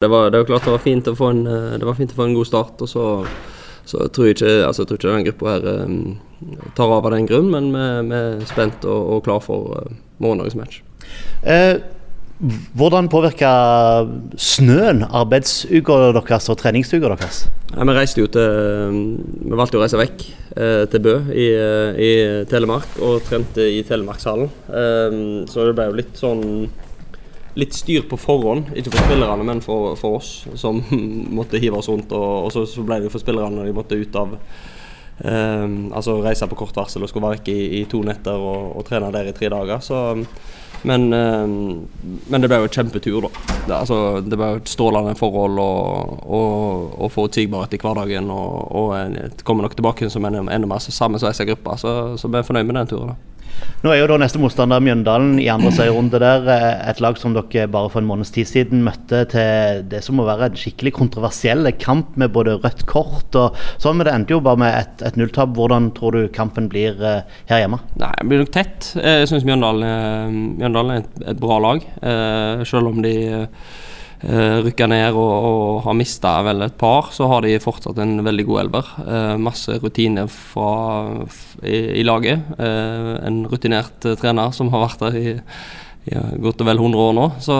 Det var, det var klart det var fint å få en, eh, det var fint å få en god start. og så, så tror jeg ikke, altså, jeg tror ikke den gruppa her um, tar av av den grunn, men vi er spent og, og klar for uh, morgendagens match. Eh, hvordan påvirker snøen arbeidsuka deres og treningsuka deres? Ja, vi reiste jo til Vi valgte å reise vekk eh, til Bø i, i, Telemark og trente i Telemarkshallen. Eh, så det ble jo litt sånn litt styr på forhånd. Ikke for spillerne, men for, for oss som måtte hive oss rundt. Og, og så, så, ble det jo for spillerne når de måtte ut av um, Altså reise på kort varsel og skulle være vekk i, i, to netter og, og, trene der i tre dager. Så, men, um, men, det ble jo en kjempetur, da. Det, altså, det ble jo et strålende forhold og, og, og forutsigbarhet i hverdagen. Og, og kommer nok tilbake som en, enda mer sammensveisa gruppe, så, så vi er fornøyd med den turen. da. Nå er jo da neste motstander Mjøndalen i andre serierunde der. Eh, et lag som dere bare for en måneds tid siden møtte til det som må være en skikkelig kontroversiell kamp med både rødt kort og sånn. Men det endte jo bare med et, et nulltap. Hvordan tror du kampen blir eh, her hjemme? Nei, Det blir nok tett. Jeg syns Mjøndalen, Mjøndalen, er et, et, bra lag. Eh, selv om de rykka ned og, og har mista vel et par, så har de fortsatt en veldig god elver. Uh, masse rutine fra, i, i laget. Uh, en rutinert uh, trener som har vært der i ja, godt og vel 100 år nå. Så,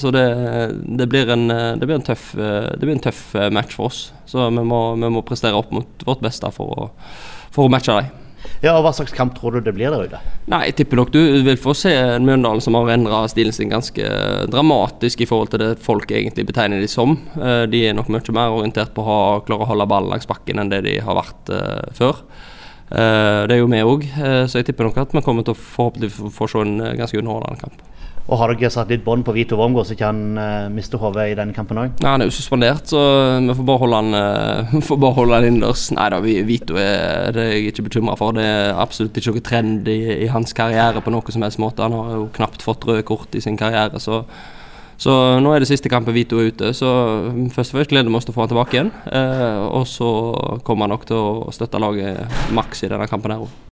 så det, det, blir en, det, blir en tøff, det blir en tøff match for oss. Så vi må, vi må prestere opp mot vårt beste for å, for å matche dem. Ja, og Hva slags kamp tror du det blir der ute? Nei, Jeg tipper nok du vil få se en Mjøndalen som har endra stilen sin ganske dramatisk i forhold til det folk egentlig betegner de som. Eh, de er nok mye mer orientert på å klare å holde ballen langs bakken enn det de har vært uh, før. Uh, det er jo vi òg, så jeg tipper nok at vi kommer til å forhåpentligvis få se en ganske underholdende kamp. Og Har dere satt litt bånd på Vito Wormgård, så ikke han uh, mister hodet i denne kampen òg? Nei, han er jo suspendert, så vi får bare holde han, uh, får bare holde han innendørs. Nei da, Vito er det er jeg ikke bekymra for. Det er absolutt ikke noe trend i, i, hans karriere på noe som helst måte. Han har jo knapt fått røde kort i sin karriere, så, så nå er det siste kampen Vito er ute. Så først og fremst gleder vi oss til å få han tilbake igjen. Uh, og så kommer han nok til å støtte laget maks i denne kampen her òg.